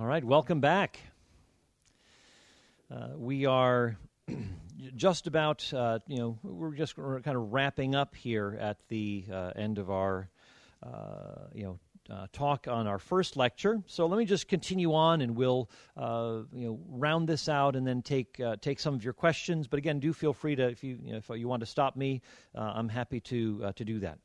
All right, welcome back. Uh, we are just about, uh, you know, we're just we're kind of wrapping up here at the uh, end of our, uh, you know, uh, talk on our first lecture. So let me just continue on, and we'll, uh, you know, round this out, and then take take some of your questions. But again, do feel free to, if you, you know, if you want to stop me, I'm happy to to do that.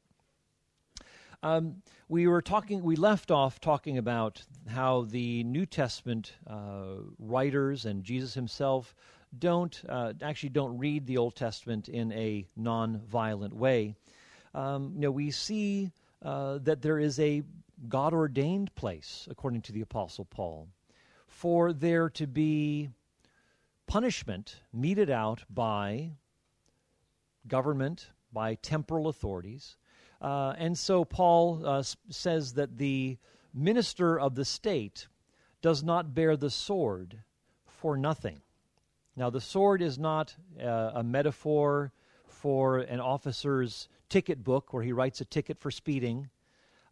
Um, we were talking, we left off talking about how the New Testament uh, writers and Jesus himself don't uh, actually don't read the Old Testament in a non-violent way. Um, you know, we see uh, that there is a God ordained place, according to the Apostle Paul, for there to be punishment meted out by government, by temporal authorities, uh, and so Paul uh, says that the minister of the state does not bear the sword for nothing. Now, the sword is not uh, a metaphor for an officer's ticket book where he writes a ticket for speeding.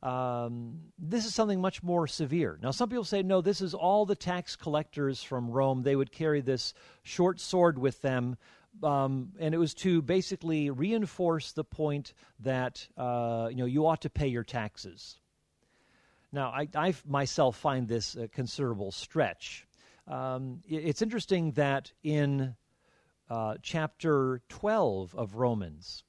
Um, this is something much more severe. Now, some people say, no, this is all the tax collectors from Rome. They would carry this short sword with them um, and it was to basically reinforce the point that uh, you know you ought to pay your taxes. Now, I, I myself find this a considerable stretch. Um, it, it's interesting that in uh, chapter 12 of Romans,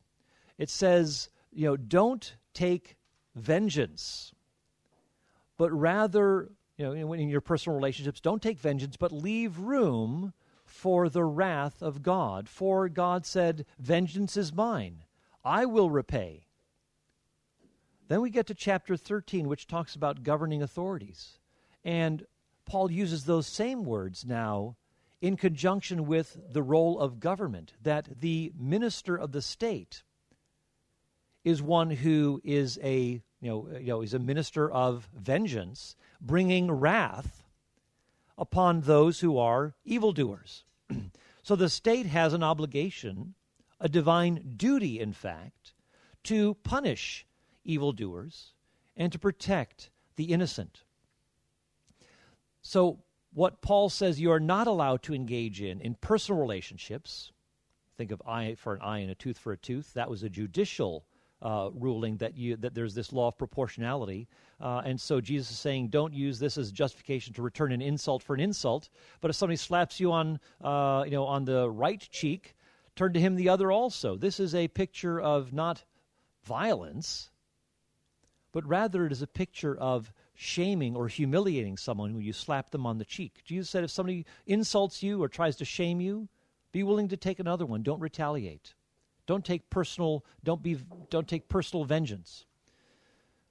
it says, you know, don't take vengeance, but rather, you know, in your personal relationships, don't take vengeance, but leave room for the wrath of God. For God said, Vengeance is mine, I will repay. Then we get to chapter 13, which talks about governing authorities. And Paul uses those same words now in conjunction with the role of government, that the minister of the state is one who is a you know, you know is a minister of vengeance, bringing wrath upon those who are evildoers. so the state has an obligation, a divine duty, in fact, to punish evildoers and to protect the innocent. So, what Paul says you are not allowed to engage in in personal relationships, think of eye for an eye and a tooth for a tooth, that was a judicial uh, ruling that you that there's this law of proportionality, uh, and so Jesus is saying, don't use this as justification to return an insult for an insult. But if somebody slaps you on uh, you know on the right cheek, turn to him the other also. This is a picture of not violence, but rather it is a picture of shaming or humiliating someone when you slap them on the cheek. Jesus said, if somebody insults you or tries to shame you, be willing to take another one. Don't retaliate. Don't take personal. Don't be. Don't take personal vengeance.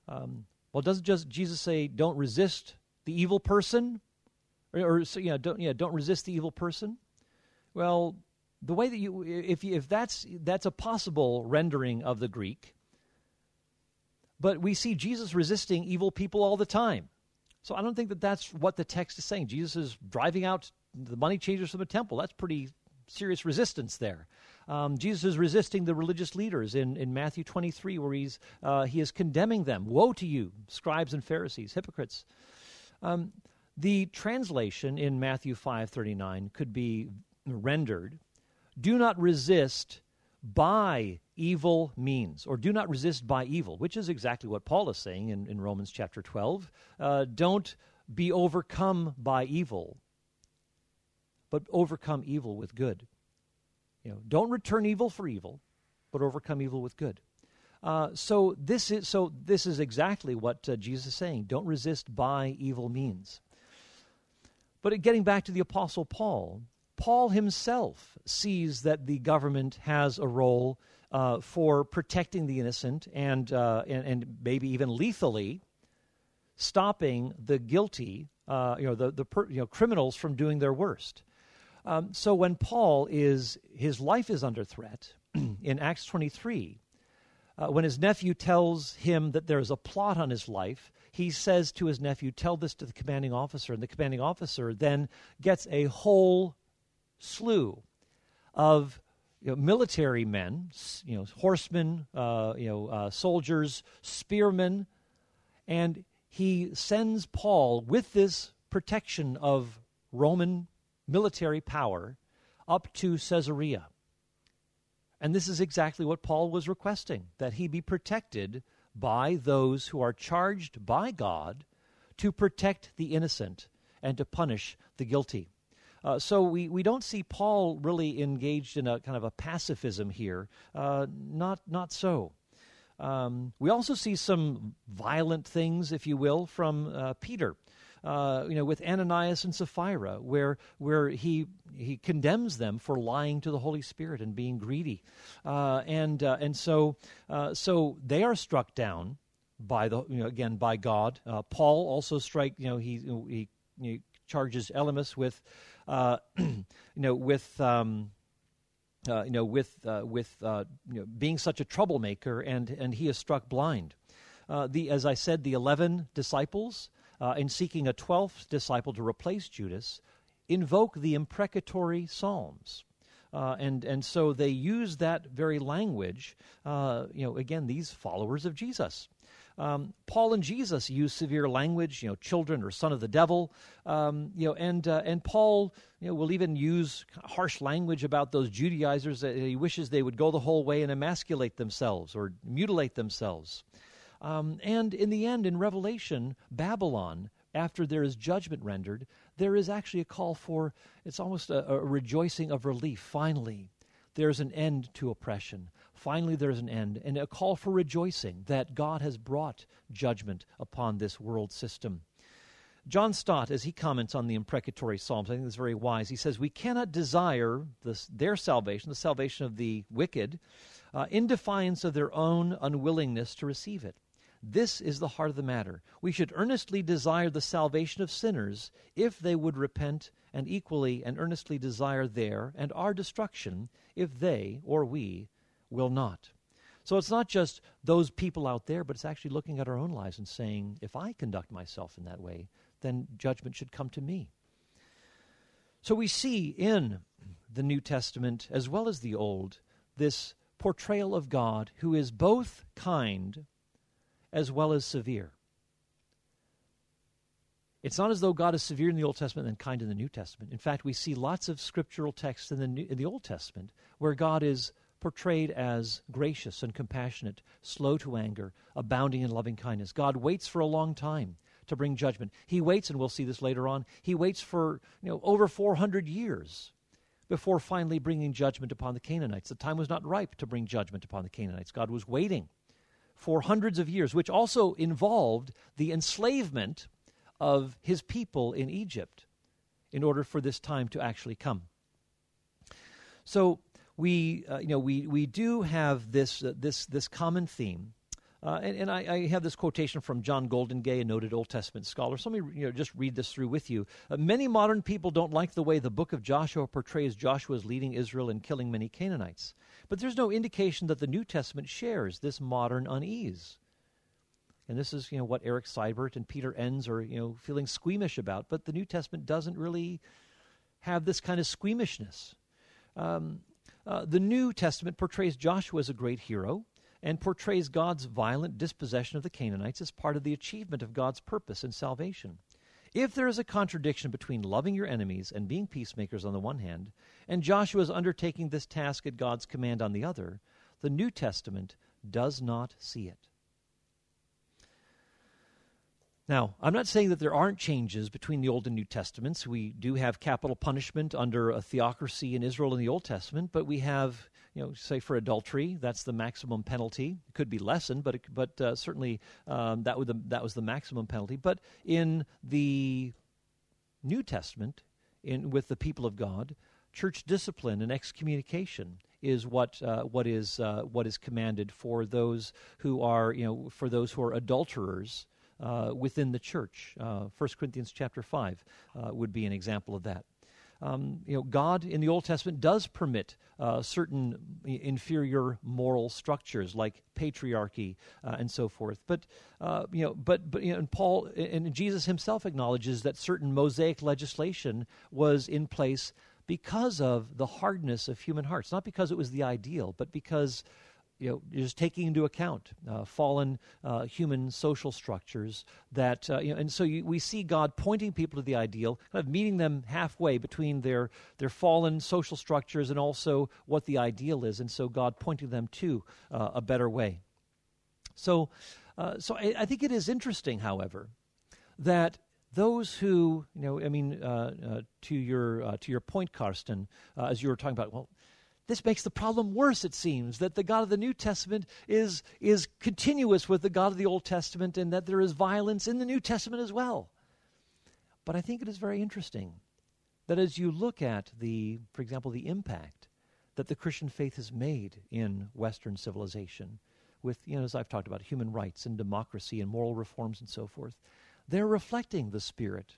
Um, well, doesn't just Jesus say, "Don't resist the evil person," or, or you know, don't yeah, don't resist the evil person? Well, the way that you, if you, if that's that's a possible rendering of the Greek, but we see Jesus resisting evil people all the time. So I don't think that that's what the text is saying. Jesus is driving out the money changers from the temple. That's pretty serious resistance there. Um, Jesus is resisting the religious leaders in, in Matthew 23, where he's, uh, he is condemning them. Woe to you, scribes and Pharisees, hypocrites. Um, the translation in Matthew 5:39 could be rendered, "Do not resist by evil means, or do not resist by evil," which is exactly what Paul is saying in, in Romans chapter 12. Uh, don't be overcome by evil, but overcome evil with good. You know, don't return evil for evil, but overcome evil with good. Uh, so this is so this is exactly what uh, Jesus is saying. Don't resist by evil means. But getting back to the apostle Paul, Paul himself sees that the government has a role uh, for protecting the innocent and, uh, and, and maybe even lethally stopping the guilty, uh, you know, the, the per, you know, criminals from doing their worst. Um, so when Paul is, his life is under threat in Acts 23, uh, when his nephew tells him that there is a plot on his life, he says to his nephew, Tell this to the commanding officer. And the commanding officer then gets a whole slew of you know, military men, you know, horsemen, uh, you know, uh, soldiers, spearmen, and he sends Paul with this protection of Roman military power up to Caesarea. And this is exactly what Paul was requesting that he be protected by those who are charged by God to protect the innocent and to punish the guilty. Uh, so we, we don't see Paul really engaged in a kind of a pacifism here. Uh, not, not so. Um, we also see some violent things, if you will, from uh, Peter. Uh, you know, with Ananias and Sapphira, where where he he condemns them for lying to the Holy Spirit and being greedy, uh, and uh, and so uh, so they are struck down by the you know, again by God. Uh, Paul also strike you know he he, he charges Elymas with you know with. Um, uh, you know, with uh, with uh, you know, being such a troublemaker, and and he is struck blind. the as I said, the eleven disciples uh, in seeking a 12th disciple to replace Judas, invoke the imprecatory Psalms. Uh, and and so they use that very language. Uh, you know, again, these followers of Jesus. Um, Paul and Jesus use severe language. You know, children or son of the devil. Um, you know, and uh, and Paul, you know, will even use harsh language about those Judaizers that he wishes they would go the whole way and emasculate themselves or mutilate themselves. Um, and in the end, in Revelation, Babylon, after there is judgment rendered, there is actually a call for, it's almost a, a rejoicing of relief. Finally, there's an end to oppression. Finally, there's an end, and a call for rejoicing that God has brought judgment upon this world system. John Stott, as he comments on the imprecatory Psalms, I think that's very wise. He says, We cannot desire this, their salvation, the salvation of the wicked, uh, in defiance of their own unwillingness to receive it. This is the heart of the matter. We should earnestly desire the salvation of sinners if they would repent, and equally and earnestly desire their and our destruction if they or we will not. So it's not just those people out there, but it's actually looking at our own lives and saying, if I conduct myself in that way, then judgment should come to me. So we see in the New Testament, as well as the Old, this portrayal of God who is both kind as well as severe. It's not as though God is severe in the Old Testament and kind in the New Testament. In fact, we see lots of scriptural texts in the, New, in the Old Testament where God is portrayed as gracious and compassionate, slow to anger, abounding in loving kindness. God waits for a long time to bring judgment. He waits, and we'll see this later on, he waits for you know, over 400 years before finally bringing judgment upon the Canaanites. The time was not ripe to bring judgment upon the Canaanites. God was waiting for hundreds of years, which also involved the enslavement of his people in Egypt in order for this time to actually come. So we, uh, you know, we, we do have this, uh, this, this common theme uh, and, and I, I, have this quotation from John Goldingay, a noted Old Testament scholar. So let me you know, just read this through with you. Uh, many modern people don't like the way the book of Joshua portrays Joshua as leading Israel and killing many Canaanites. But there's no indication that the New Testament shares this modern unease. And this is, you know, what Eric Seibert and Peter Enns are, you know, feeling squeamish about. But the New Testament doesn't really have this kind of squeamishness. Um, uh, the New Testament portrays Joshua as a great hero and portrays God's violent dispossession of the Canaanites as part of the achievement of God's purpose in salvation. If there is a contradiction between loving your enemies and being peacemakers on the one hand, and Joshua's undertaking this task at God's command on the other, the New Testament does not see it. Now, I'm not saying that there aren't changes between the Old and New Testaments. We do have capital punishment under a theocracy in Israel in the Old Testament, but we have you know, say for adultery, that's the maximum penalty. It could be lessened, but it, but uh, certainly um, that would the, that was the maximum penalty. But in the New Testament, in with the people of God, church discipline and excommunication is what uh, what is uh, what is commanded for those who are you know for those who are adulterers uh, within the church. Uh, First Corinthians chapter five uh, would be an example of that um, you know, God in the Old Testament does permit uh, certain inferior moral structures like patriarchy uh, and so forth. But uh, you know, but but you know, and Paul and Jesus himself acknowledges that certain Mosaic legislation was in place because of the hardness of human hearts, not because it was the ideal, but because you know, just taking into account uh, fallen uh, human social structures that, uh, you know, and so you, we see God pointing people to the ideal, kind of meeting them halfway between their, their fallen social structures and also what the ideal is, and so God pointing them to uh, a better way. So, uh, so I, I, think it is interesting, however, that those who, you know, I mean, uh, to your to your point, Karsten, as you were talking about, well, this makes the problem worse, it seems, that the God of the New Testament is, is continuous with the God of the Old Testament and that there is violence in the New Testament as well. But I think it is very interesting that as you look at the, for example, the impact that the Christian faith has made in Western civilization, with, you know, as I've talked about, human rights and democracy and moral reforms and so forth, they're reflecting the spirit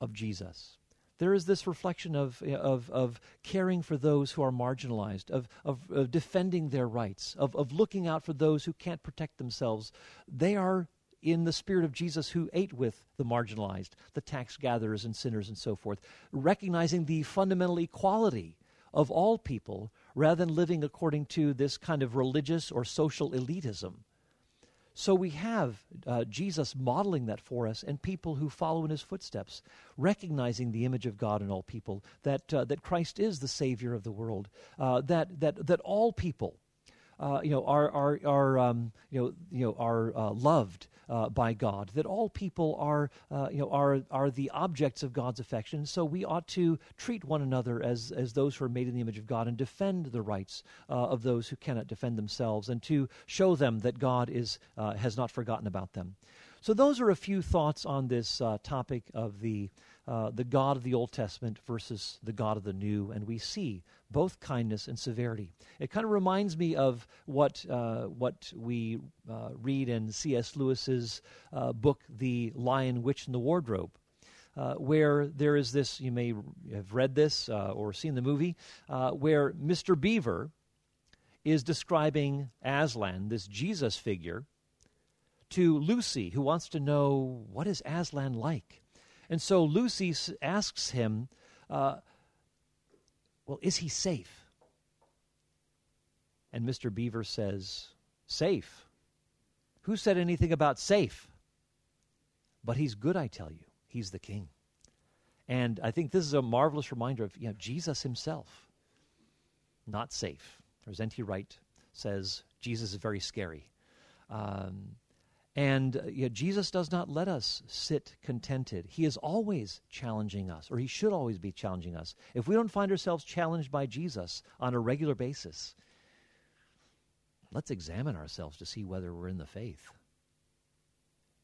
of Jesus there is this reflection of, of, of caring for those who are marginalized, of, of, of, defending their rights, of, of looking out for those who can't protect themselves. They are in the spirit of Jesus who ate with the marginalized, the tax gatherers and sinners and so forth, recognizing the fundamental equality of all people rather than living according to this kind of religious or social elitism. So we have uh, Jesus modeling that for us and people who follow in his footsteps, recognizing the image of God in all people, that, uh, that Christ is the Savior of the world, uh, that, that, that all people uh, you know, are, are, are, um, you know, you know, are uh, loved uh, by God, that all people are, uh, you know, are, are the objects of God's affection. So we ought to treat one another as, as those who are made in the image of God and defend the rights uh, of those who cannot defend themselves and to show them that God is, uh, has not forgotten about them. So those are a few thoughts on this topic of the uh, the God of the Old Testament versus the God of the New, and we see both kindness and severity. It kind of reminds me of what, uh, what we uh, read in C.S. Lewis's uh, book, The Lion, Witch, and the Wardrobe. Uh, where there is this, you may have read this or seen the movie, where Mr. Beaver is describing Aslan, this Jesus figure, to Lucy, who wants to know what is Aslan like. And so Lucy asks him, uh, Well, is he safe? And Mr. Beaver says, Safe? Who said anything about safe? But he's good, I tell you. He's the king. And I think this is a marvelous reminder of you know, Jesus himself. Not safe. As N.T. Wright says, Jesus is very scary. Um, and uh, Jesus does not let us sit contented. He is always challenging us, or he should always be challenging us. If we don't find ourselves challenged by Jesus on a regular basis, let's examine ourselves to see whether we're in the faith.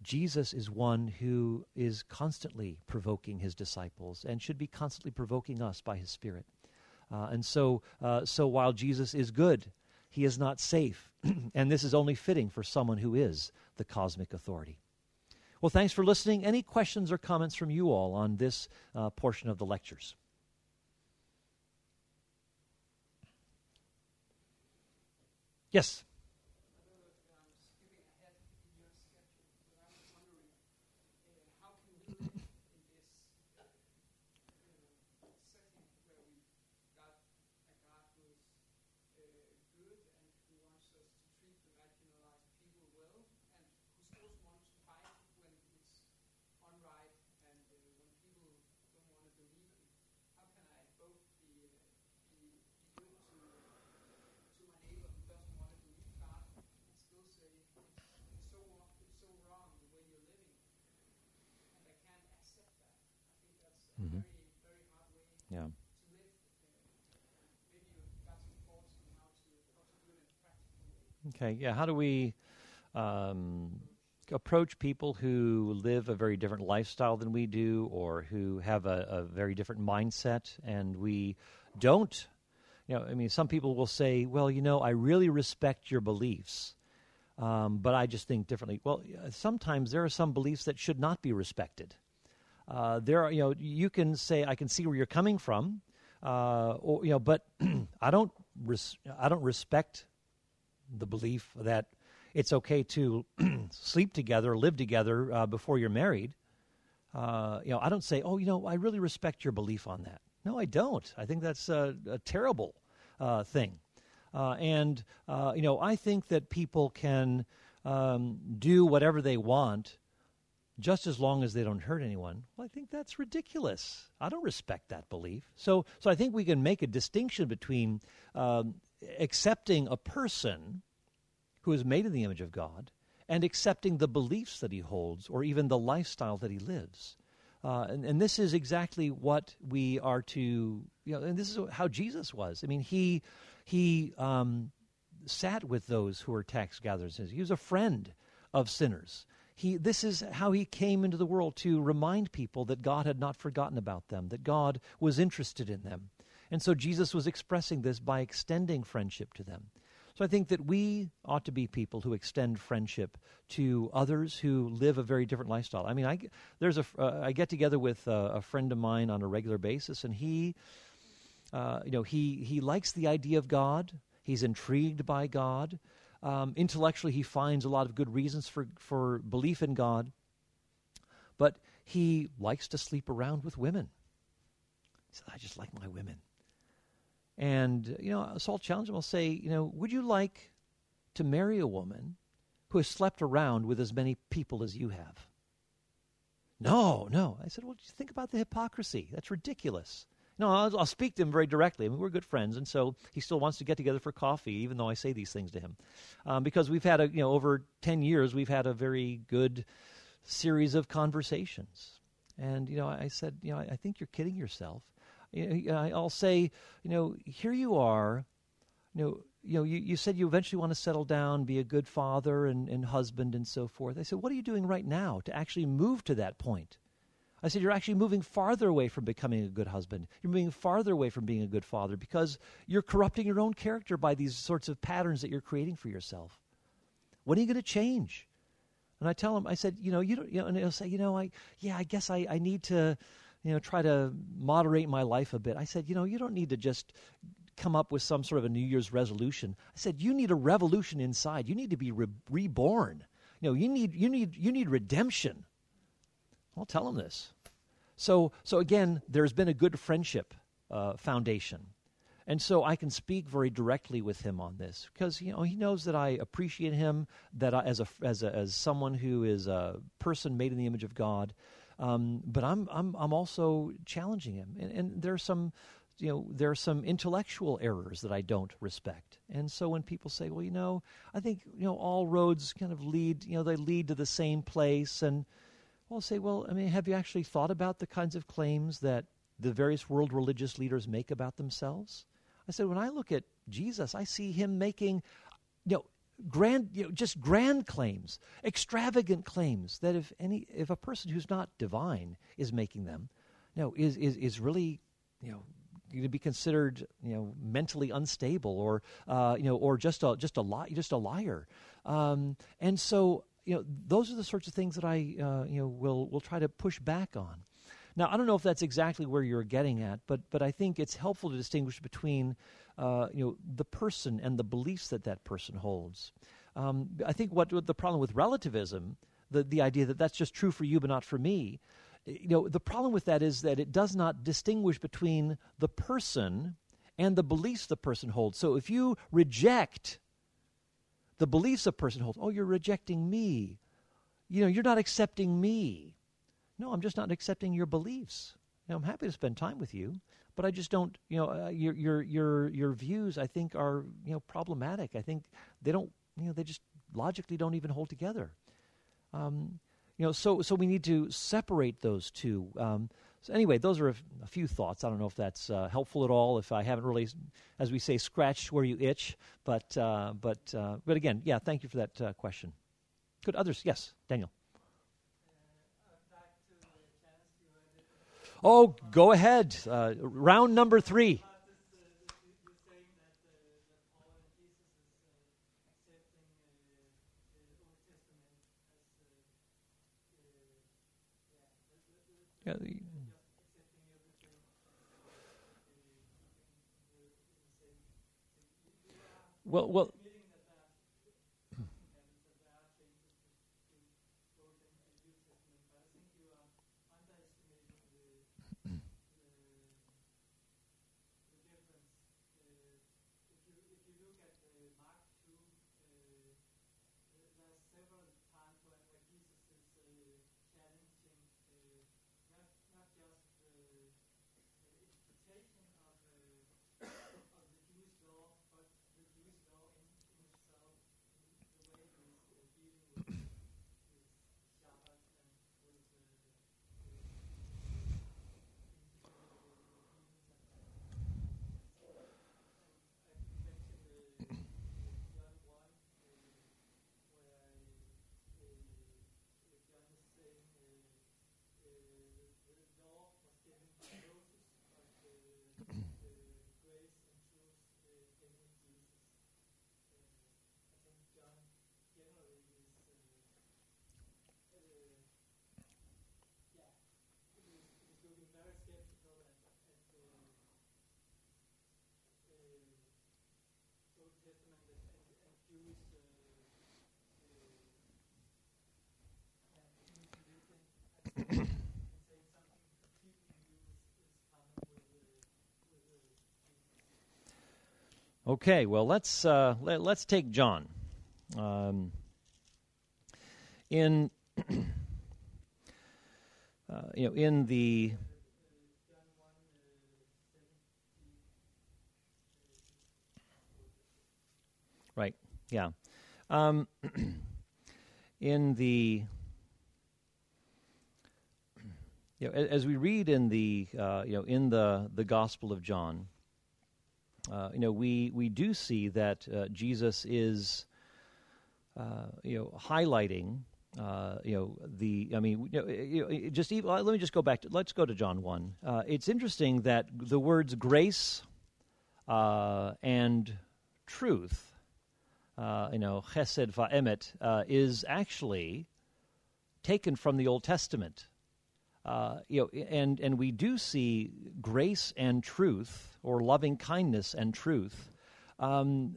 Jesus is one who is constantly provoking his disciples and should be constantly provoking us by his Spirit. Uh, and so, uh, so while Jesus is good, he is not safe. and this is only fitting for someone who is the cosmic authority. Well, thanks for listening. Any questions or comments from you all on this uh, portion of the lectures? Yes. Yeah. Okay, yeah. How do we um, approach people who live a very different lifestyle than we do or who have a, a, very different mindset and we don't? You know, I mean, some people will say, well, you know, I really respect your beliefs, um, but I just think differently. Well, sometimes there are some beliefs that should not be respected. Uh, there are, you know, you can say, I can see where you're coming from, uh, or, you know, but I don't, res- I don't respect the belief that it's okay to sleep together, live together uh, before you're married. Uh, you know, I don't say, oh, you know, I really respect your belief on that. No, I don't. I think that's a, a terrible uh, thing. Uh, and, uh, you know, I think that people can um, do whatever they want just as long as they don't hurt anyone. Well, I think that's ridiculous. I don't respect that belief. So, so I think we can make a distinction between um, accepting a person who is made in the image of God and accepting the beliefs that he holds or even the lifestyle that he lives. Uh, and, and, this is exactly what we are to, you know, and this is how Jesus was. I mean, he, he um, sat with those who were tax gatherers. He was a friend of sinners. He, this is how he came into the world to remind people that God had not forgotten about them, that God was interested in them. And so Jesus was expressing this by extending friendship to them. So I think that we ought to be people who extend friendship to others who live a very different lifestyle. I mean, I, there's a, uh, I get together with a, a, friend of mine on a regular basis, and he, uh, you know, he, he likes the idea of God. He's intrigued by God. Um, intellectually, he finds a lot of good reasons for, for belief in God, but he likes to sleep around with women. He said, I just like my women. And, you know, so I'll challenge him. I'll say, you know, would you like to marry a woman who has slept around with as many people as you have? No, no. I said, well, think about the hypocrisy. That's ridiculous. No, I'll, I'll, speak to him very directly. I mean, we're good friends, and so he still wants to get together for coffee, even though I say these things to him, um, because we've had a you know over ten years we've had a very good series of conversations, and you know I said you know I, I think you're kidding yourself. Know, uh, I'll say you know here you are, you know you know, you, you said you eventually want to settle down, be a good father and, and husband and so forth. I said, what are you doing right now to actually move to that point? I said, You're actually moving farther away from becoming a good husband. You're moving farther away from being a good father because you're corrupting your own character by these sorts of patterns that you're creating for yourself. When are you going to change? And I tell him, I said, You know, you don't, you know, and he'll say, You know, I, yeah, I guess I, I need to, you know, try to moderate my life a bit. I said, You know, you don't need to just come up with some sort of a New Year's resolution. I said, You need a revolution inside. You need to be re- reborn. You know, you need, you need, you need redemption. I'll tell him this. So, so again, there's been a good friendship uh, foundation. And so I can speak very directly with him on this because you know he knows that I appreciate him that I, as a as a, as someone who is a person made in the image of God, um, but I'm I'm I'm also challenging him, and, and there are some you know there are some intellectual errors that I don't respect, and so when people say, well, you know, I think you know all roads kind of lead you know they lead to the same place, and I'll say, well, I mean, have you actually thought about the kinds of claims that the various world religious leaders make about themselves? I said, when I look at Jesus, I see him making, you know, grand, you know, just grand claims, extravagant claims that if any, if a person who's not divine is making them, you know, is is is really, you know, to be considered, you know, mentally unstable or, uh, you know, or just a just a li- just a liar. Um, and so you know, those are the sorts of things that I, uh, you know, will will try to push back on. Now, I don't know if that's exactly where you're getting at, but but I think it's helpful to distinguish between, uh, you know, the person and the beliefs that that person holds. Um, I think what, what the problem with relativism, the the idea that that's just true for you but not for me, you know, the problem with that is that it does not distinguish between the person and the beliefs the person holds. So if you reject the beliefs a person holds. Oh, you're rejecting me. You know, you're not accepting me. No, I'm just not accepting your beliefs. Know, I'm happy to spend time with you, but I just don't. You know, uh, your your your your views I think are you know problematic. I think they don't. You know, they just logically don't even hold together. Um, you know, so so we need to separate those two. Um, so anyway, those are a, a, few thoughts. I don't know if that's uh, helpful at all. If I haven't really, as we say, scratched where you itch, but uh, but uh, but again, yeah. Thank you for that uh, question. Good. Others? Yes, Daniel. Oh, go ahead. Uh, round number three. Yeah, Well, well. Okay, well let's uh, let, us take John. Um, in uh, you know in the right yeah um, in the you know, as we read in the uh, you know in the the Gospel of John, you know we we do see that uh, Jesus is uh, you know highlighting uh, you know the I mean you know, just even, let me just go back to let's go to John one. Uh, it's interesting that the words grace and truth uh, you know, chesed va'emet, uh, is actually taken from the Old Testament. Uh, you know, and, and we do see grace and truth, or loving kindness and truth, um,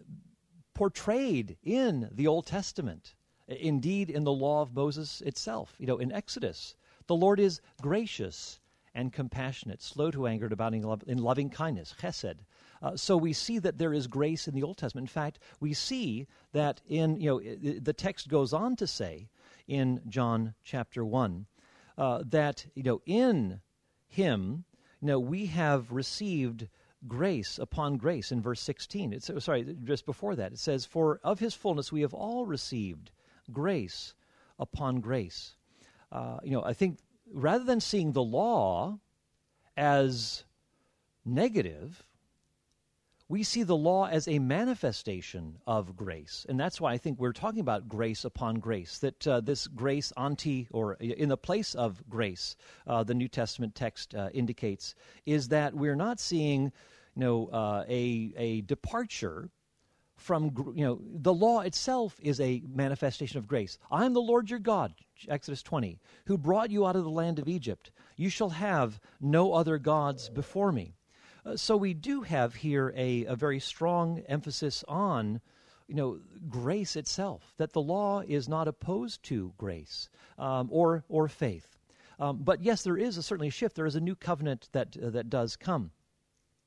portrayed in the Old Testament. Indeed, in the law of Moses itself, you know, in Exodus, the Lord is gracious and compassionate, slow to anger, and abounding in loving kindness, chesed, uh, so we see that there is grace in the Old Testament. In fact, we see that in, you know, the text goes on to say in John chapter 1 uh, that, you know, in him, you know, we have received grace upon grace in verse 16. It's, sorry, just before that, it says, For of his fullness we have all received grace upon grace. Uh, you know, I think rather than seeing the law as negative, we see the law as a manifestation of grace. And that's why I think we're talking about grace upon grace, that uh, this grace anti, or in the place of grace, uh, the New Testament text uh, indicates, is that we're not seeing you know, uh, a, a departure from, you know, the law itself is a manifestation of grace. I am the Lord your God, Exodus 20, who brought you out of the land of Egypt. You shall have no other gods before me. Uh, so we do have here a, a very strong emphasis on you know grace itself that the law is not opposed to grace um, or or faith. Um, but yes there is a, certainly a shift. There is a new covenant that uh, that does come.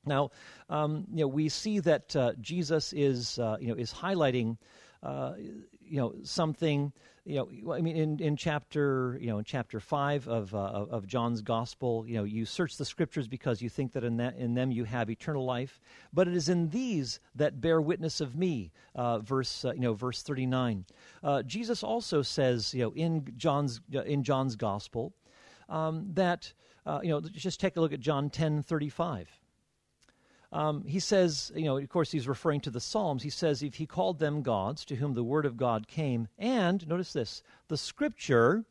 Now um, you know we see that uh, jesus is uh, you know is highlighting uh, you know something you know i mean in, in chapter you know in chapter 5 of, uh, of john's gospel you know you search the scriptures because you think that in, that in them you have eternal life. But it is in these that bear witness of me uh, verse uh, you know verse 39 uh, jesus also says you know in john's uh, in john's gospel um, that you know just take a look at john 10 35 um, he says, you know, of course, he's referring to the Psalms. He says, if he called them gods to whom the word of God came, and, notice this, the scripture,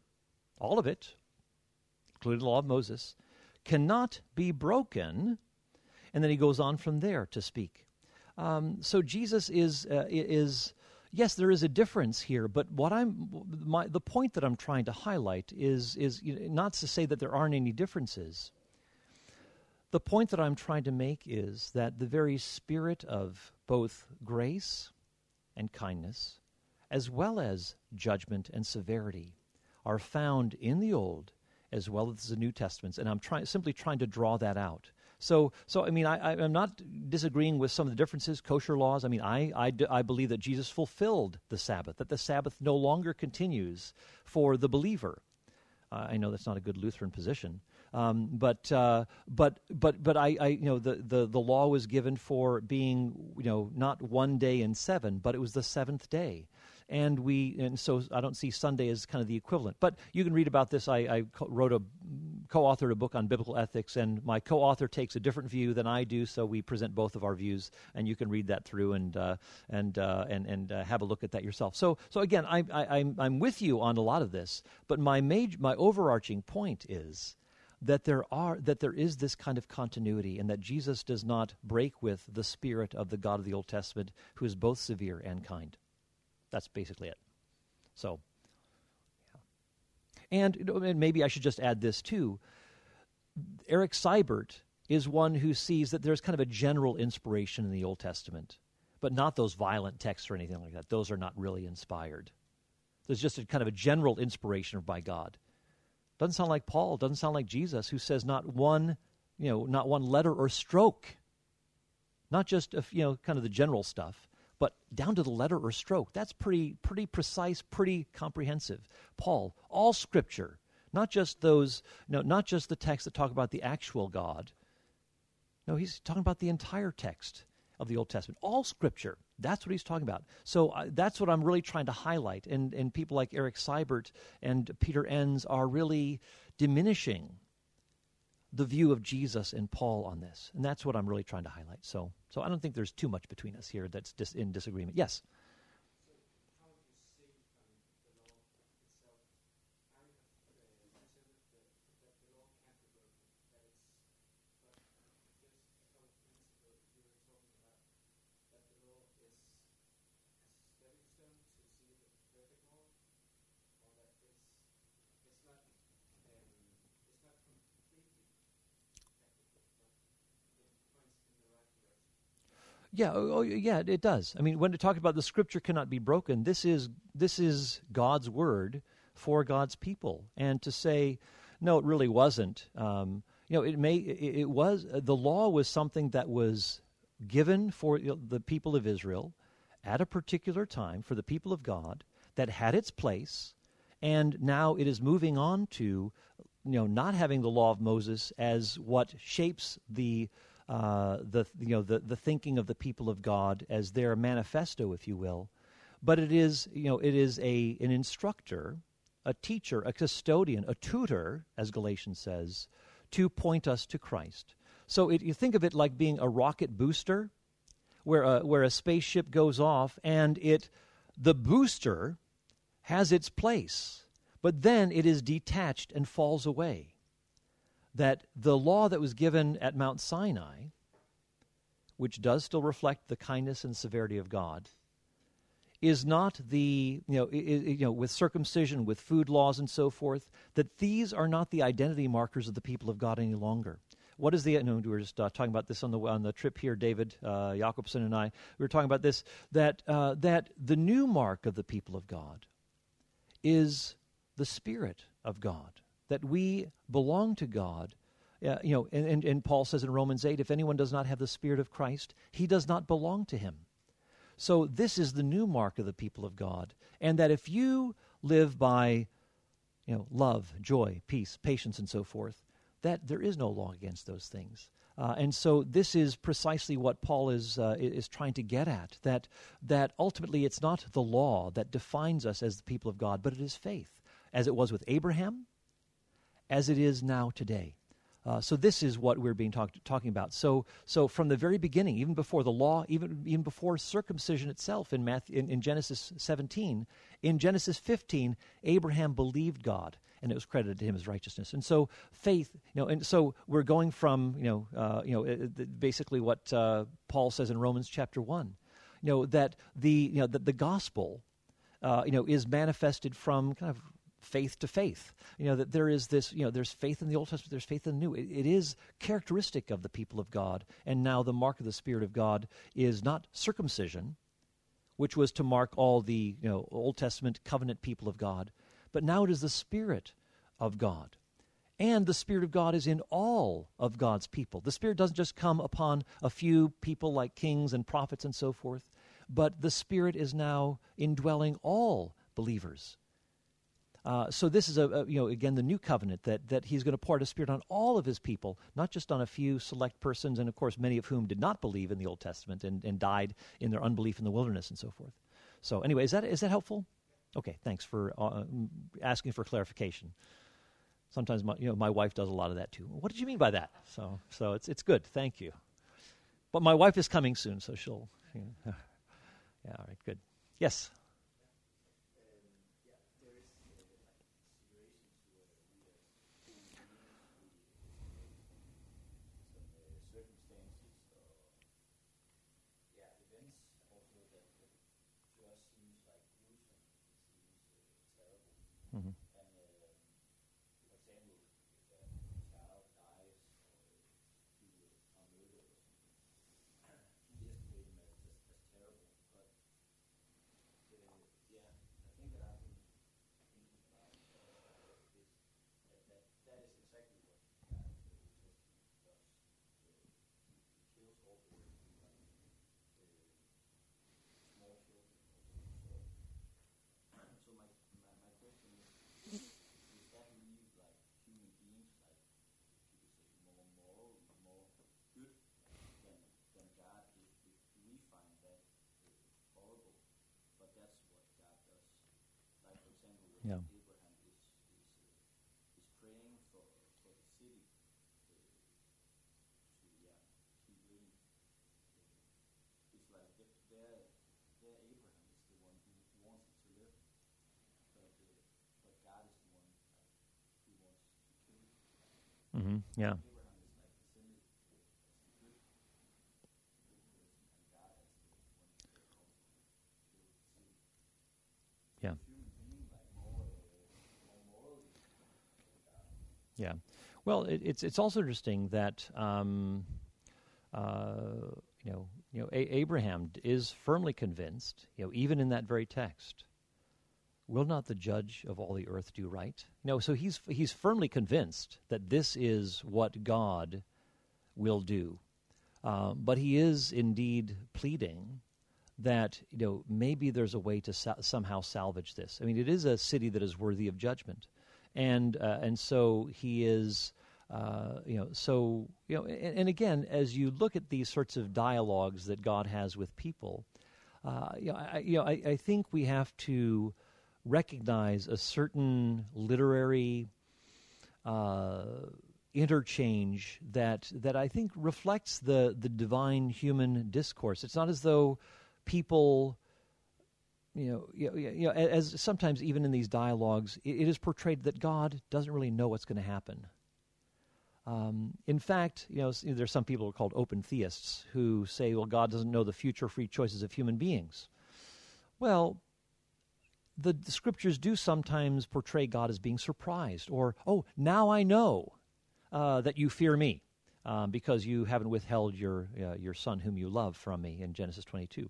all of it, including the law of Moses, cannot be broken. And then he goes on from there to speak. Um, so Jesus is, uh, is, yes, there is a difference here, but what I'm, my, the point that I'm trying to highlight is, is you know, not to say that there aren't any differences the point that I'm trying to make is that the very spirit of both grace and kindness, as well as judgment and severity, are found in the Old as well as the New Testaments, and I'm trying simply trying to draw that out. So, so I mean, I, am not disagreeing with some of the differences, kosher laws. I mean, I, I, I believe that Jesus fulfilled the Sabbath, that the Sabbath no longer continues for the believer. Uh, I know that's not a good Lutheran position, um, but uh, but but but I, I, you know the, the the law was given for being you know not one day in seven, but it was the seventh day and we and so I don't see Sunday as kind of the equivalent. But you can read about this. I, I wrote a co-authored a book on biblical ethics, and my co-author takes a different view than I do. So we present both of our views, and you can read that through and uh, and uh, and and uh, have a look at that yourself. So so again, I, I, I'm I'm with you on a lot of this, but my major my overarching point is that there are that there is this kind of continuity and that Jesus does not break with the spirit of the God of the Old Testament who is both severe and kind. That's basically it. So, yeah. and, and maybe I should just add this too. Eric Seibert is one who sees that there's kind of a general inspiration in the Old Testament, but not those violent texts or anything like that. Those are not really inspired. There's just a kind of a general inspiration by God. Doesn't sound like Paul, doesn't sound like Jesus, who says not one, you know, not one letter or stroke not just if, you know kind of the general stuff, but down to the letter or stroke. That's pretty pretty precise, pretty comprehensive. Paul, all Scripture, not just those, no, not just the texts that talk about the actual God. No, he's talking about the entire text of the Old Testament, all Scripture. That's what he's talking about. So uh, that's what I'm really trying to highlight. And, and people like Eric Seibert and Peter Enns are really diminishing the view of Jesus and Paul on this. And that's what I'm really trying to highlight. So, so I don't think there's too much between us here that's dis- in disagreement. Yes? Yeah, oh, oh, yeah, it does. I mean, when it talks about the scripture cannot be broken, this is this is God's word for God's people, and to say no, it really wasn't. Um, you know, it may it, it was uh, the law was something that was given for the people of Israel at a particular time for the people of God that had its place, and now it is moving on to you know not having the law of Moses as what shapes the uh, the you know the the thinking of the people of God as their manifesto, if you will. But it is you know it is a an instructor, a teacher, a custodian, a tutor, as Galatians says, to point us to Christ. So it, you think of it like being a rocket booster, where a, where a spaceship goes off and it the booster has its place, but then it is detached and falls away that the law that was given at Mount Sinai, which does still reflect the kindness and severity of God, is not the, you know, you know, with circumcision, with food laws and so forth, that these are not the identity markers of the people of God any longer. What is the, no, we were just uh, talking about this on the, on the trip here, David uh, Jacobson and I, we were talking about this, that, uh, that the new mark of the people of God is the Spirit of God that we belong to God. Uh, you know, and, and, and Paul says in Romans 8, if anyone does not have the Spirit of Christ, he does not belong to him. So this is the new mark of the people of God. And that if you live by, you know, love, joy, peace, patience, and so forth, that there is no law against those things. Uh, and so this is precisely what Paul is uh, is trying to get at that that ultimately it's not the law that defines us as the people of God, but it is faith, as it was with Abraham, as it is now today. Uh, so this is what we're being talk- talking about. So, so from the very beginning, even before the law, even even before circumcision itself, in, Matthew, in, in Genesis 17, in Genesis 15, Abraham believed God, and it was credited to him as righteousness. And so faith, you know, and so we're going from you know, uh, you know, basically what uh, Paul says in Romans chapter one, you know, that the you know that the gospel, uh, you know, is manifested from kind of faith to faith. You know, that there is this, you know, there's faith in the Old Testament, there's faith in the New. It, it is characteristic of the people of God. And now the mark of the Spirit of God is not circumcision, which was to mark all the, you know, Old Testament covenant people of God, but now it is the Spirit of God. And the Spirit of God is in all of God's people. The Spirit doesn't just come upon a few people like kings and prophets and so forth, but the Spirit is now indwelling all believers. Uh, so this is a, a, you know again the new covenant that that he's going to pour out his spirit on all of his people, not just on a few select persons, and of course many of whom did not believe in the Old Testament and, and died in their unbelief in the wilderness and so forth. So anyway, is that is that helpful? Okay, thanks for uh, asking for clarification. Sometimes my you know my wife does a lot of that too. What did you mean by that? So so it's it's good. Thank you. But my wife is coming soon, so she'll. You know, yeah, all right, good. Yes. Uh, to yeah, keep living. Uh, it's like th- their, their Abraham is the one who wants it to live, but, uh, but God is the one like, who wants to kill it. hmm Yeah. Abraham is like presented as a good, good person, and God as the one who wants to kill the city. Yeah. Human being like more, uh, more morally. Yeah. Well, it, it's it's also interesting that um, uh, you know you know A- Abraham is firmly convinced, you know, even in that very text, will not the judge of all the earth do right? No, so he's he's firmly convinced that this is what God will do, uh, but he is indeed pleading that you know maybe there's a way to sa- somehow salvage this. I mean, it is a city that is worthy of judgment, and uh, and so he is. Uh, you know, so you know, and, and again, as you look at these sorts of dialogues that God has with people, uh, you know, I, you know, I, I think we have to recognize a certain literary uh, interchange that that I think reflects the the divine human discourse. It's not as though people, you know, you know, you know as sometimes even in these dialogues, it, is portrayed that God doesn't really know what's going to happen. Um, in fact, you know, there's some people who are called open theists who say, well, God doesn't know the future free choices of human beings. Well, the, the scriptures do sometimes portray God as being surprised, or, oh, now I know uh, that you fear me um, because you haven't withheld your, uh, your son whom you love from me in Genesis 22.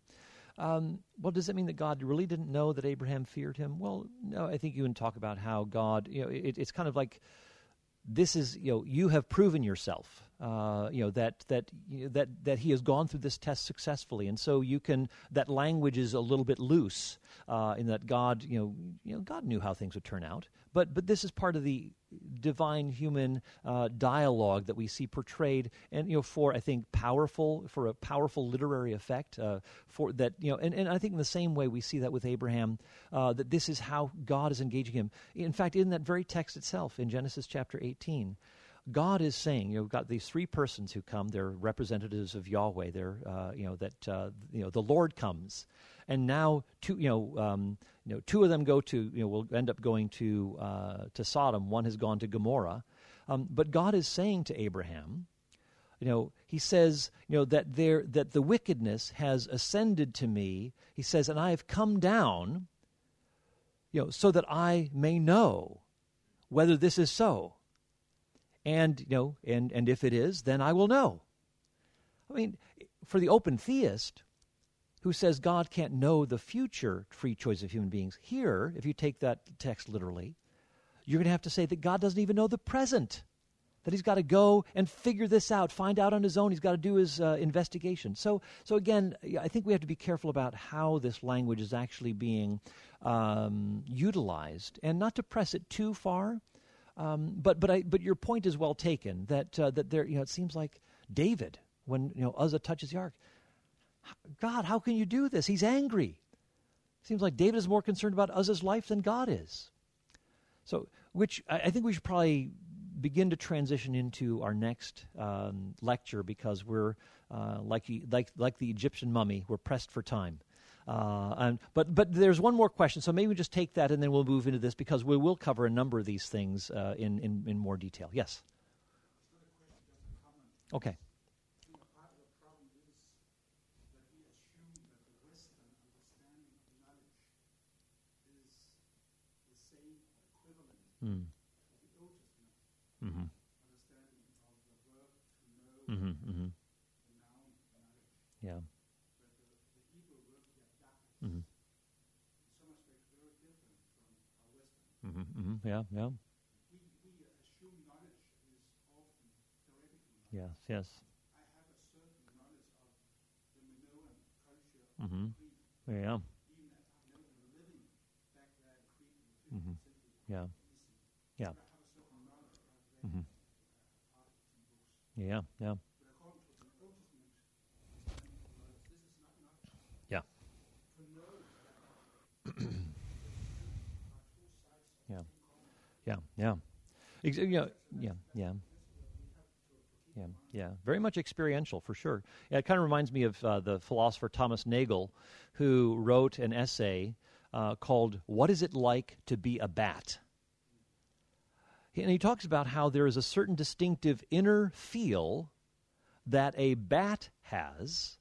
Um, well, does that mean that God really didn't know that Abraham feared him? Well, no, I think you can talk about how God, you know, it, it's kind of like this is you know you have proven yourself uh, you know that that you know, that that he has gone through this test successfully. And so you can that language is a little bit loose uh, in that God you know you know God knew how things would turn out. But but this is part of the divine human uh, dialogue that we see portrayed and you know for I think powerful for a powerful literary effect uh, for that you know and, and I think in the same way we see that with Abraham uh, that this is how God is engaging him. In fact in that very text itself in Genesis chapter 18 God is saying, you know, we've got these three persons who come. They're representatives of Yahweh. They're, uh, you know, that uh, you know the Lord comes, and now two, you know, um, you know, two of them go to, you know, will end up going to uh, to Sodom. One has gone to Gomorrah, um, but God is saying to Abraham, you know, He says, you know, that there that the wickedness has ascended to me. He says, and I have come down, you know, so that I may know whether this is so and you know and and if it is then i will know. I mean for the open theist who says god can't know the future free choice of human beings here if you take that text literally you're going to have to say that god doesn't even know the present that he's got to go and figure this out find out on his own he's got to do his uh, investigation. So so again i think we have to be careful about how this language is actually being um, utilized and not to press it too far um, but but I but your point is well taken that uh, that there you know it seems like David when you know Uzzah touches the ark. God, how can you do this? He's angry. Seems like David is more concerned about Uzzah's life than God is. So, which I, I think we should probably begin to transition into our next um, lecture because we're uh, like like like the Egyptian mummy. We're pressed for time. Uh, and, but but there's one more question, so maybe we just take that and then we'll move into this because we will cover a number of these things uh, in, in in more detail. Yes. Okay. Part of the problem is that we assume that the Western understanding of knowledge is the same or equivalent Mm. to the Old Testament Mm-hmm. understanding of the verb to know, Mm-hmm. Mm-hmm. the noun knowledge. Yeah. But the, the Hebrew verb yadah Mm-hmm. in some aspects very different from our Western. Mm-hmm. Mm-hmm. Yeah. Yeah. We, we assume knowledge is often theoretical knowledge. Yes. Yes. I have a certain knowledge of the Minoan culture of Mhm. Crete, Yeah. even if I've never been living back there in Crete in the 15th Mhm. century. Yeah. BC. Yeah. But I have a certain knowledge of Mhm. uh, articles and books. Yeah. Yeah. But according to the Old Testament understanding of knowledge, this is not enough. Yeah. To know that there are two sides Yeah, yeah. Ex- you know, yeah, yeah. Yeah, yeah, very much experiential for sure. Yeah, it kind of reminds me of uh, the philosopher Thomas Nagel, who wrote an essay uh, called "What Is It Like to Be a Bat?" And he talks about how there is a certain distinctive inner feel that a bat has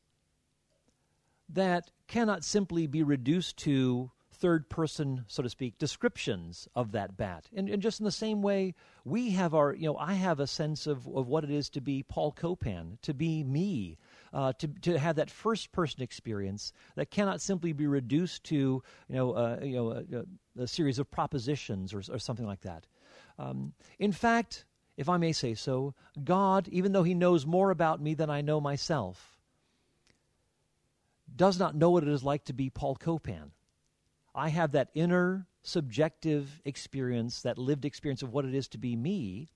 that cannot simply be reduced to third person, so to speak, descriptions of that bat. And, and, just in the same way, we have our, you know, I have a sense of, of what it is to be Paul Copan, to be me, uh, to, to have that first person experience that cannot simply be reduced to, you know, uh, you know a, a, series of propositions or, or something like that. Um, in fact, if I may say so, God, even though He knows more about me than I know myself, does not know what it is like to be Paul Copan. I have that inner subjective experience, that lived experience of what it is to be me.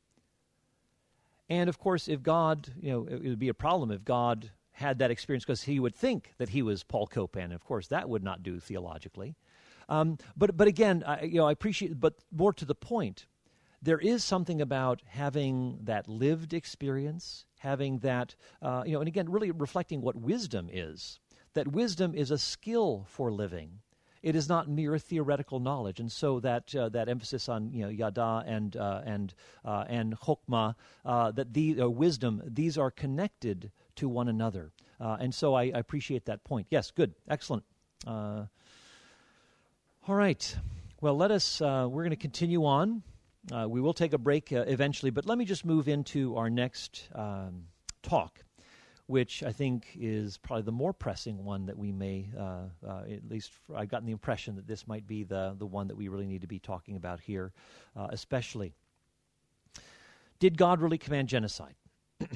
And of course, if God, you know, it would be a problem if God had that experience because he would think that he was Paul Copan. Of course, that would not do theologically. Um, but, but again, I, you know, I appreciate, but more to the point, there is something about having that lived experience, having that, uh, you know, and again, really reflecting what wisdom is. That wisdom is a skill for living. It is not mere theoretical knowledge, and so that uh, that emphasis on you know yada and uh, and uh, and chokmah, uh, that the uh, wisdom, these are connected to one another, uh, and so I, I, appreciate that point. Yes, good, excellent. all right, well, let us. we're going to continue on. we will take a break eventually, but let me just move into our next um, talk which I think is probably the more pressing one that we may, uh, uh, at least I've gotten the impression that this might be the, the one that we really need to be talking about here, uh, especially. Did God really command genocide?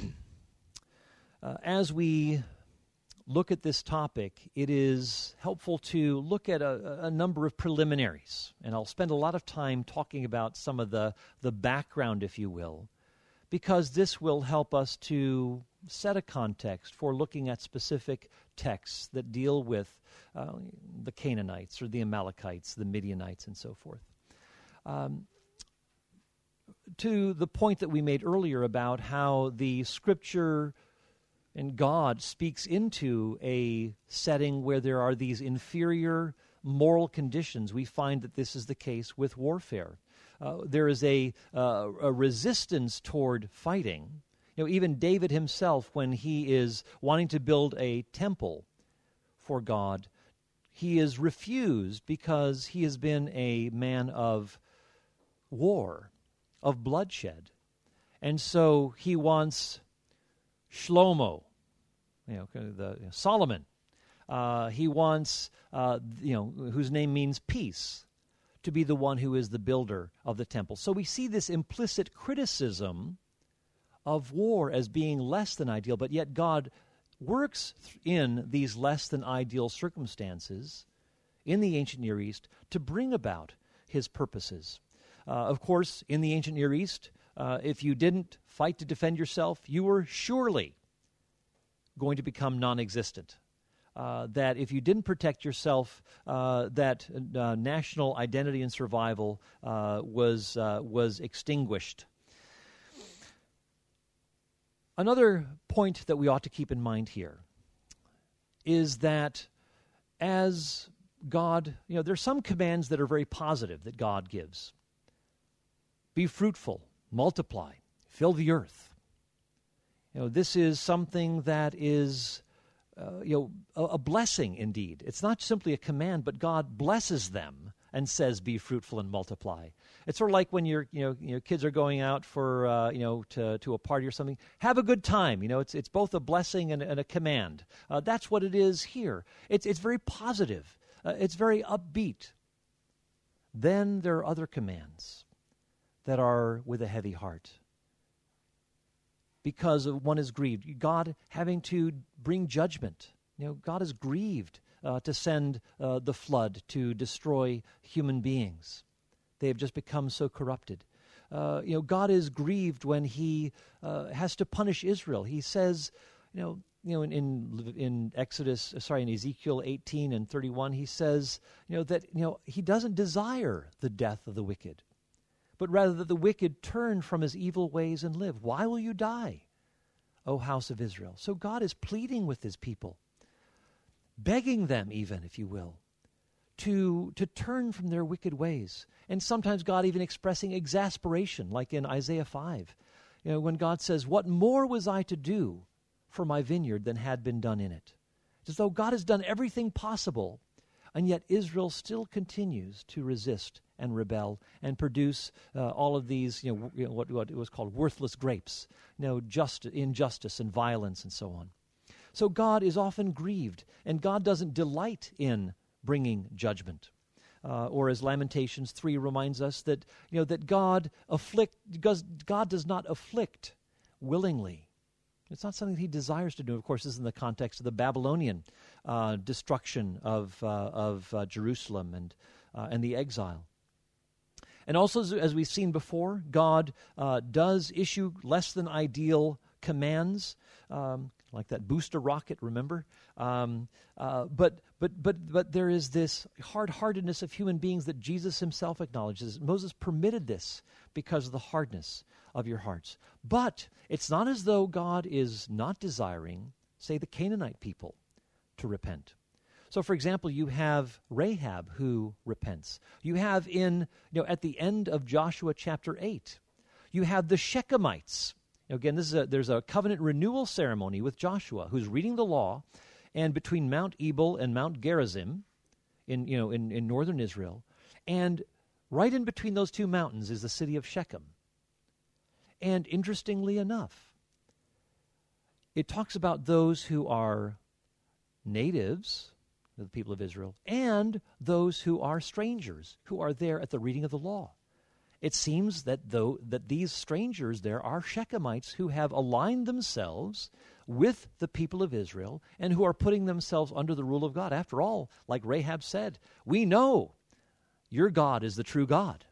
Uh, as we look at this topic, it is helpful to look at a, a, number of preliminaries. And I'll spend a lot of time talking about some of the, the background, if you will, because this will help us to set a context for looking at specific texts that deal with uh, the Canaanites or the Amalekites, the Midianites, and so forth. Um, to the point that we made earlier about how the scripture and God speaks into a setting where there are these inferior moral conditions, we find that this is the case with warfare. Uh, there is a, uh, a resistance toward fighting know, even David himself, when he is wanting to build a temple for God, he is refused because he has been a man of war, of bloodshed. And so he wants Shlomo, you know, the Solomon. Uh, he wants, uh, you know, whose name means peace, to be the one who is the builder of the temple. So we see this implicit criticism of war as being less than ideal, but yet God works in these less than ideal circumstances in the ancient Near East to bring about his purposes. Uh, of course, in the ancient Near East, uh, if you didn't fight to defend yourself, you were surely going to become non existent. Uh, that if you didn't protect yourself, uh, that uh, national identity and survival uh, was, was extinguished. Another point that we ought to keep in mind here is that as God, you know, there's some commands that are very positive that God gives. Be fruitful, multiply, fill the earth. You know, this is something that is, uh, you know, a, a blessing indeed. It's not simply a command, but God blesses them and says, "Be fruitful and multiply." It's sort of like when your you know your kids are going out for uh, you know to to a party or something. Have a good time. You know, it's it's both a blessing and, and a command. Uh, that's what it is here. It's it's very positive. Uh, it's very upbeat. Then there are other commands that are with a heavy heart because one is grieved. God having to bring judgment. You know, God is grieved uh, to send uh, the flood to destroy human beings. They have just become so corrupted. Uh, you know, God is grieved when He uh, has to punish Israel. He says, you know, you know, in, in, in Exodus, sorry, in Ezekiel 18 and 31, he says, you know, that you know he doesn't desire the death of the wicked, but rather that the wicked turn from his evil ways and live. Why will you die, O house of Israel? So God is pleading with his people, begging them, even, if you will, to, to turn from their wicked ways. And sometimes God even expressing exasperation, like in Isaiah 5, you know, when God says, What more was I to do for my vineyard than had been done in it? It's as though God has done everything possible, and yet Israel still continues to resist and rebel and produce uh, all of these, you know, you know, what, what was called worthless grapes, you know, just, injustice and violence and so on. So God is often grieved, and God doesn't delight in bringing judgment. Uh, or as Lamentations 3 reminds us that, you know, that God, afflict, God does not afflict willingly. It's not something that he desires to do. Of course, this is in the context of the Babylonian uh, destruction of, uh, of uh, Jerusalem and, uh, and the exile. And also, as we've seen before, God uh, does issue less than ideal commands. Um, like that booster rocket, remember? Um, uh, but, but, but, but there is this hard heartedness of human beings that Jesus himself acknowledges. Moses permitted this because of the hardness of your hearts. But it's not as though God is not desiring, say, the Canaanite people to repent. So, for example, you have Rahab who repents. You have in, you know, at the end of Joshua chapter 8, you have the Shechemites Again, this is a, there's a covenant renewal ceremony with Joshua, who's reading the law, and between Mount Ebal and Mount Gerizim, in you know in, in northern Israel, and right in between those two mountains is the city of Shechem. And interestingly enough, it talks about those who are natives, the people of Israel, and those who are strangers, who are there at the reading of the law. It seems that though that these strangers there are Shechemites who have aligned themselves with the people of Israel and who are putting themselves under the rule of God. After all, like Rahab said, we know your God is the true God.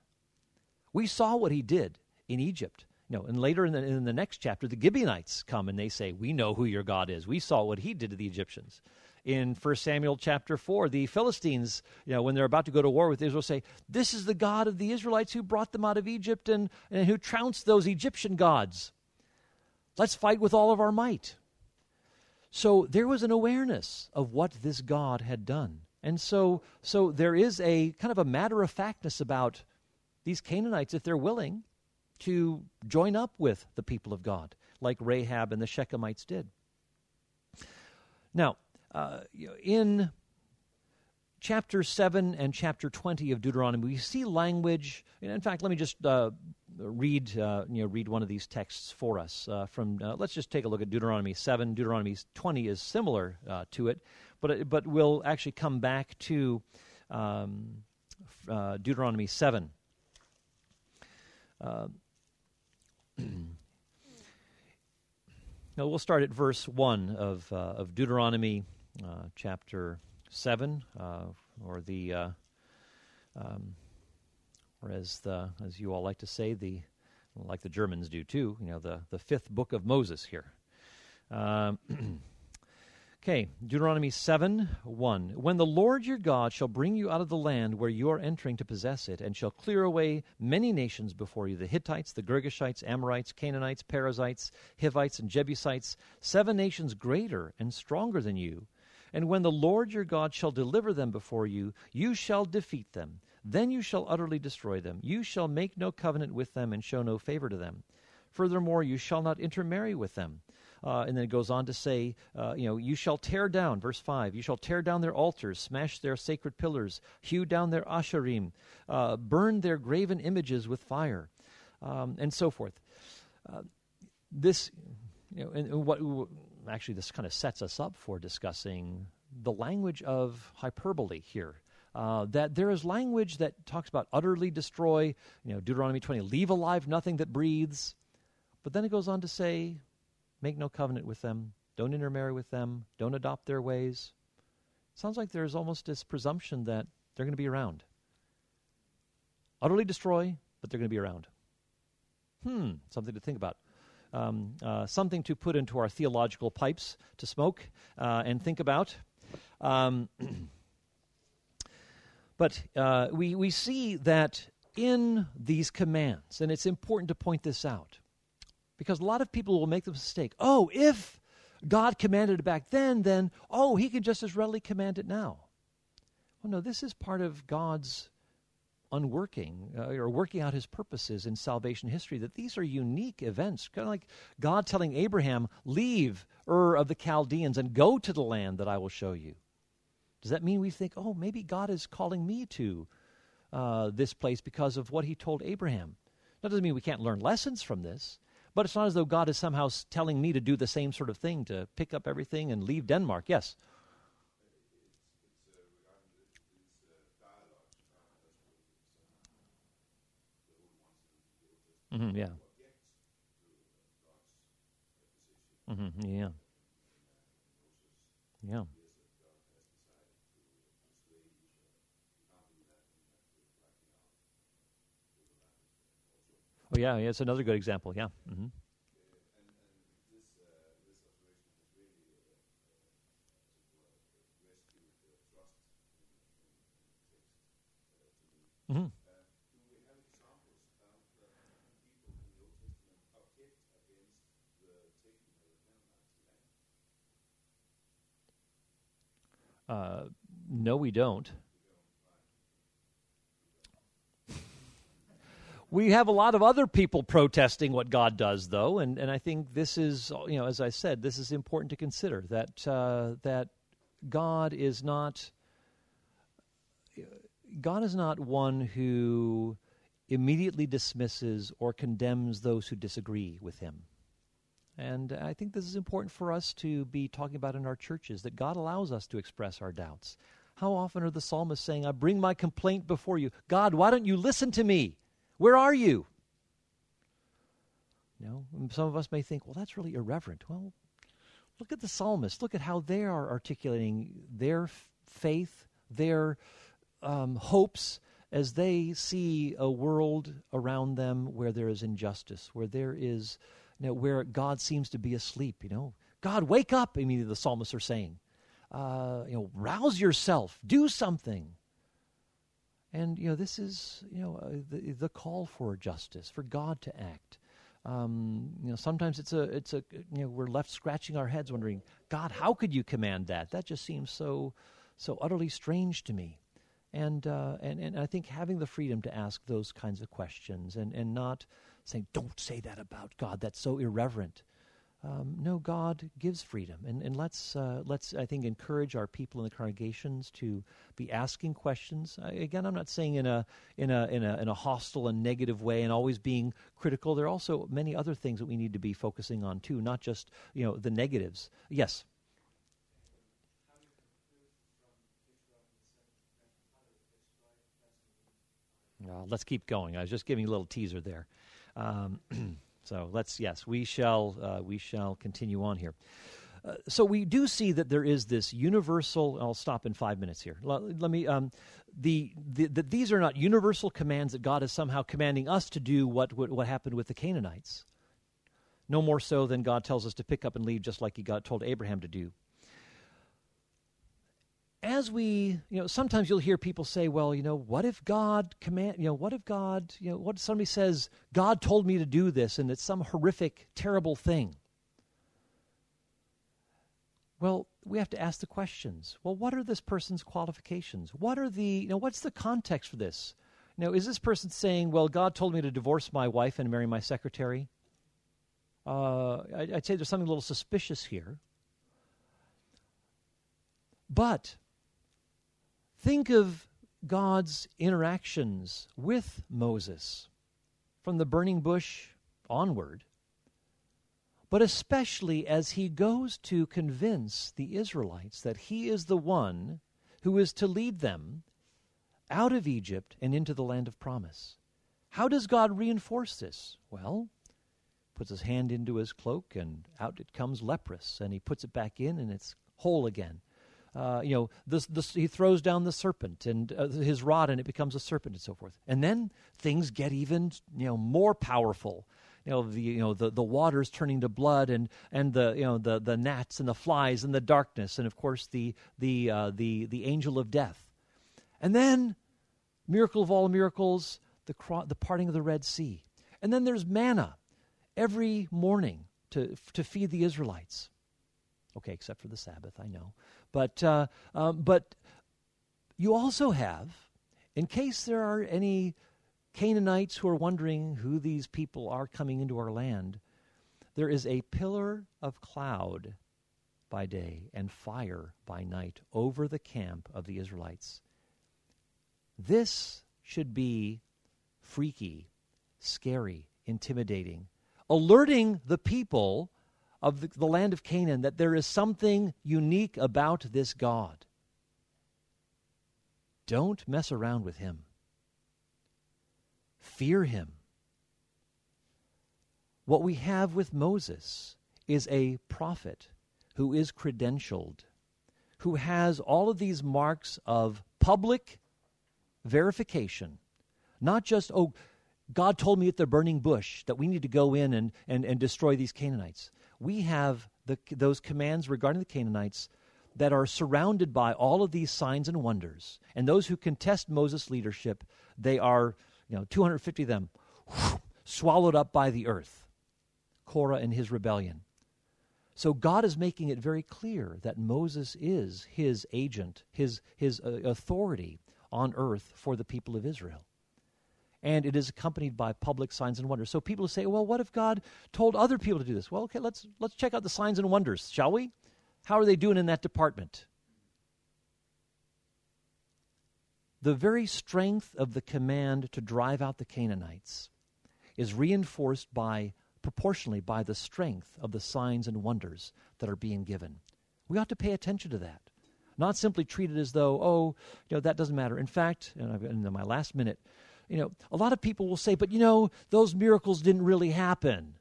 We saw what he did in Egypt. You know, and later in the, in the next chapter, the Gibeonites come and they say, We know who your God is. We saw what he did to the Egyptians in 1 Samuel chapter 4. The Philistines, you know, when they're about to go to war with Israel, say, This is the God of the Israelites who brought them out of Egypt and, and who trounced those Egyptian gods. Let's fight with all of our might. So there was an awareness of what this God had done. And so, so there is a kind of a matter of factness about these Canaanites, if they're willing to join up with the people of God, like Rahab and the Shechemites did. Now, uh, in chapter 7 and chapter 20 of Deuteronomy, we see language. In fact, let me just uh, read, uh, you know, read one of these texts for us. Uh, from uh, let's just take a look at Deuteronomy 7. Deuteronomy 20 is similar uh, to it, but but we'll actually come back to um, Deuteronomy 7. now we'll start at verse 1 of, of Deuteronomy uh, chapter 7, uh, or the, uh, um, or as, the, as you all like to say, the, like the Germans do too, you know, the, the fifth book of Moses here. Um, okay, Deuteronomy 7 1. When the Lord your God shall bring you out of the land where you are entering to possess it, and shall clear away many nations before you the Hittites, the Girgashites, Amorites, Canaanites, Perizzites, Hivites, and Jebusites, seven nations greater and stronger than you and when the Lord your God shall deliver them before you, you shall defeat them. Then you shall utterly destroy them. You shall make no covenant with them and show no favor to them. Furthermore, you shall not intermarry with them. Uh, and then it goes on to say, uh, you know, you shall tear down, verse 5, you shall tear down their altars, smash their sacred pillars, hew down their asherim, uh, burn their graven images with fire, um, and so forth. Uh, this, you know, and, and what actually, this kind of sets us up for discussing the language of hyperbole here. Uh, that there is language that talks about utterly destroy, you know, Deuteronomy 20, leave alive nothing that breathes. But then it goes on to say, make no covenant with them, don't intermarry with them, don't adopt their ways. Sounds like there's almost this presumption that they're going to be around. Utterly destroy, but they're going to be around. Hmm, something to think about um, uh, something to put into our theological pipes to smoke uh, and think about. Um, but uh, we, we see that in these commands, and it's important to point this out because a lot of people will make the mistake oh, if God commanded it back then, then, oh, he can just as readily command it now. Well, no, this is part of God's unworking uh, or working out his purposes in salvation history that these are unique events kind of like god telling abraham leave ur of the chaldeans and go to the land that i will show you. Does that mean we think oh maybe god is calling me to uh, this place because of what he told abraham? That doesn't mean we can't learn lessons from this but it's not as though god is somehow telling me to do the same sort of thing to pick up everything and leave denmark. Yes Mm-hmm, yeah. Mm-hmm, yeah. Yeah. Oh yeah, yeah, it's another good example. Yeah. Mm-hmm. Mm-hmm. Uh, no, we don't. we have a lot of other people protesting what God does, though, and, and I think this is, you know, as I said, this is important to consider that uh, that God is not God is not one who immediately dismisses or condemns those who disagree with Him. And I think this is important for us to be talking about in our churches that God allows us to express our doubts. How often are the psalmists saying, I bring my complaint before you? God, why don't you listen to me? Where are you? You know, some of us may think, well, that's really irreverent. Well, look at the psalmists. Look at how they are articulating their f- faith, their um, hopes, as they see a world around them where there is injustice, where there is you know, where God seems to be asleep. You know, God, wake up! Immediately, the psalmists are saying, uh, you know, rouse yourself, do something. And you know, this is you know uh, the, the call for justice, for God to act. Um, you know, sometimes it's a it's a you know we're left scratching our heads, wondering, God, how could you command that? That just seems so so utterly strange to me. And uh, and and I think having the freedom to ask those kinds of questions and and not saying, don't say that about God. That's so irreverent. Um, no, God gives freedom, and and let's uh, let's I think encourage our people in the congregations to be asking questions. I, again, I'm not saying in a in a in a in a hostile and negative way, and always being critical. There are also many other things that we need to be focusing on too, not just you know the negatives. Yes. Uh, let's keep going. I was just giving a little teaser there. Um, so let's yes, we shall uh, we shall continue on here. Uh, so we do see that there is this universal. I'll stop in five minutes here. Let, let me. Um, the, the, the, these are not universal commands that God is somehow commanding us to do what, what, what happened with the Canaanites. No more so than God tells us to pick up and leave, just like He got told Abraham to do as we, you know, sometimes you'll hear people say, well, you know, what if God command, you know, what if God, you know, what if somebody says, God told me to do this and it's some horrific, terrible thing? Well, we have to ask the questions. Well, what are this person's qualifications? What are the, you know, what's the context for this? You know, is this person saying, well, God told me to divorce my wife and marry my secretary? Uh, I'd say there's something a little suspicious here. But Think of God's interactions with Moses from the burning bush onward, but especially as he goes to convince the Israelites that he is the one who is to lead them out of Egypt and into the land of promise. How does God reinforce this? Well, puts his hand into his cloak and out it comes leprous, and he puts it back in and it's whole again. Uh, you know, this, this, he throws down the serpent and uh, his rod, and it becomes a serpent, and so forth. And then things get even, you know, more powerful. You know, the you know the, the waters turning to blood, and and the you know the the gnats and the flies and the darkness, and of course the the uh, the the angel of death. And then, miracle of all miracles, the, cro- the parting of the Red Sea. And then there's manna every morning to, to feed the Israelites. Okay, except for the Sabbath, I know. But, uh, um, but you also have, in case there are any Canaanites who are wondering who these people are coming into our land, there is a pillar of cloud by day and fire by night over the camp of the Israelites. This should be freaky, scary, intimidating, alerting the people of the, the, land of Canaan that there is something unique about this God. Don't mess around with him. Fear him. What we have with Moses is a prophet who is credentialed, who has all of these marks of public verification. Not just, oh, God told me at the burning bush that we need to go in and, and, and destroy these Canaanites. We have the, those commands regarding the Canaanites that are surrounded by all of these signs and wonders. And those who contest Moses' leadership, they are, you know, 250 of them whew, swallowed up by the earth. Korah and his rebellion. So God is making it very clear that Moses is his agent, his, his uh, authority on earth for the people of Israel. And it is accompanied by public signs and wonders. So people say, well, what if God told other people to do this? Well, okay, let's, let's check out the signs and wonders, shall we? How are they doing in that department? The very strength of the command to drive out the Canaanites is reinforced by proportionally by the strength of the signs and wonders that are being given. We ought to pay attention to that. Not simply treat it as though, oh, you know, that doesn't matter. In fact, and I've, in my last minute, you know, a lot of people will say, but you know, those miracles didn't really happen.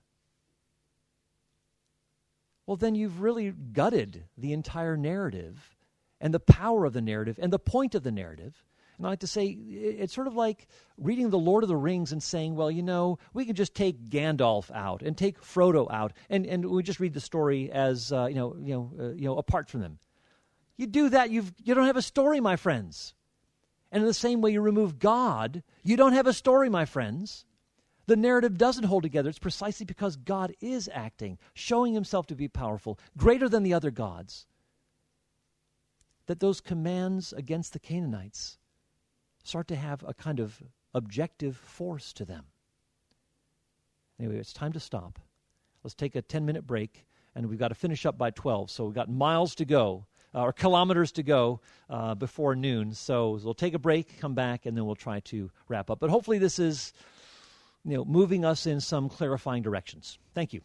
Well, then you've really gutted the entire narrative and the power of the narrative and the point of the narrative. And I like to say it's sort of like reading The Lord of the Rings and saying, well, you know, we can just take Gandalf out and take Frodo out, and, and we just read the story as, uh, you know, you know, uh, you know, apart from them. You do that, you've, you don't have a story, my friends. And in the same way you remove God, you don't have a story, my friends. The narrative doesn't hold together. It's precisely because God is acting, showing himself to be powerful, greater than the other gods, that those commands against the Canaanites start to have a kind of objective force to them. Anyway, it's time to stop. Let's take a 10 minute break, and we've got to finish up by 12, so we've got miles to go uh, or kilometers to go uh, before noon. So we'll take a break, come back, and then we'll try to wrap up. But hopefully, this is you know, moving us in some clarifying directions. Thank you.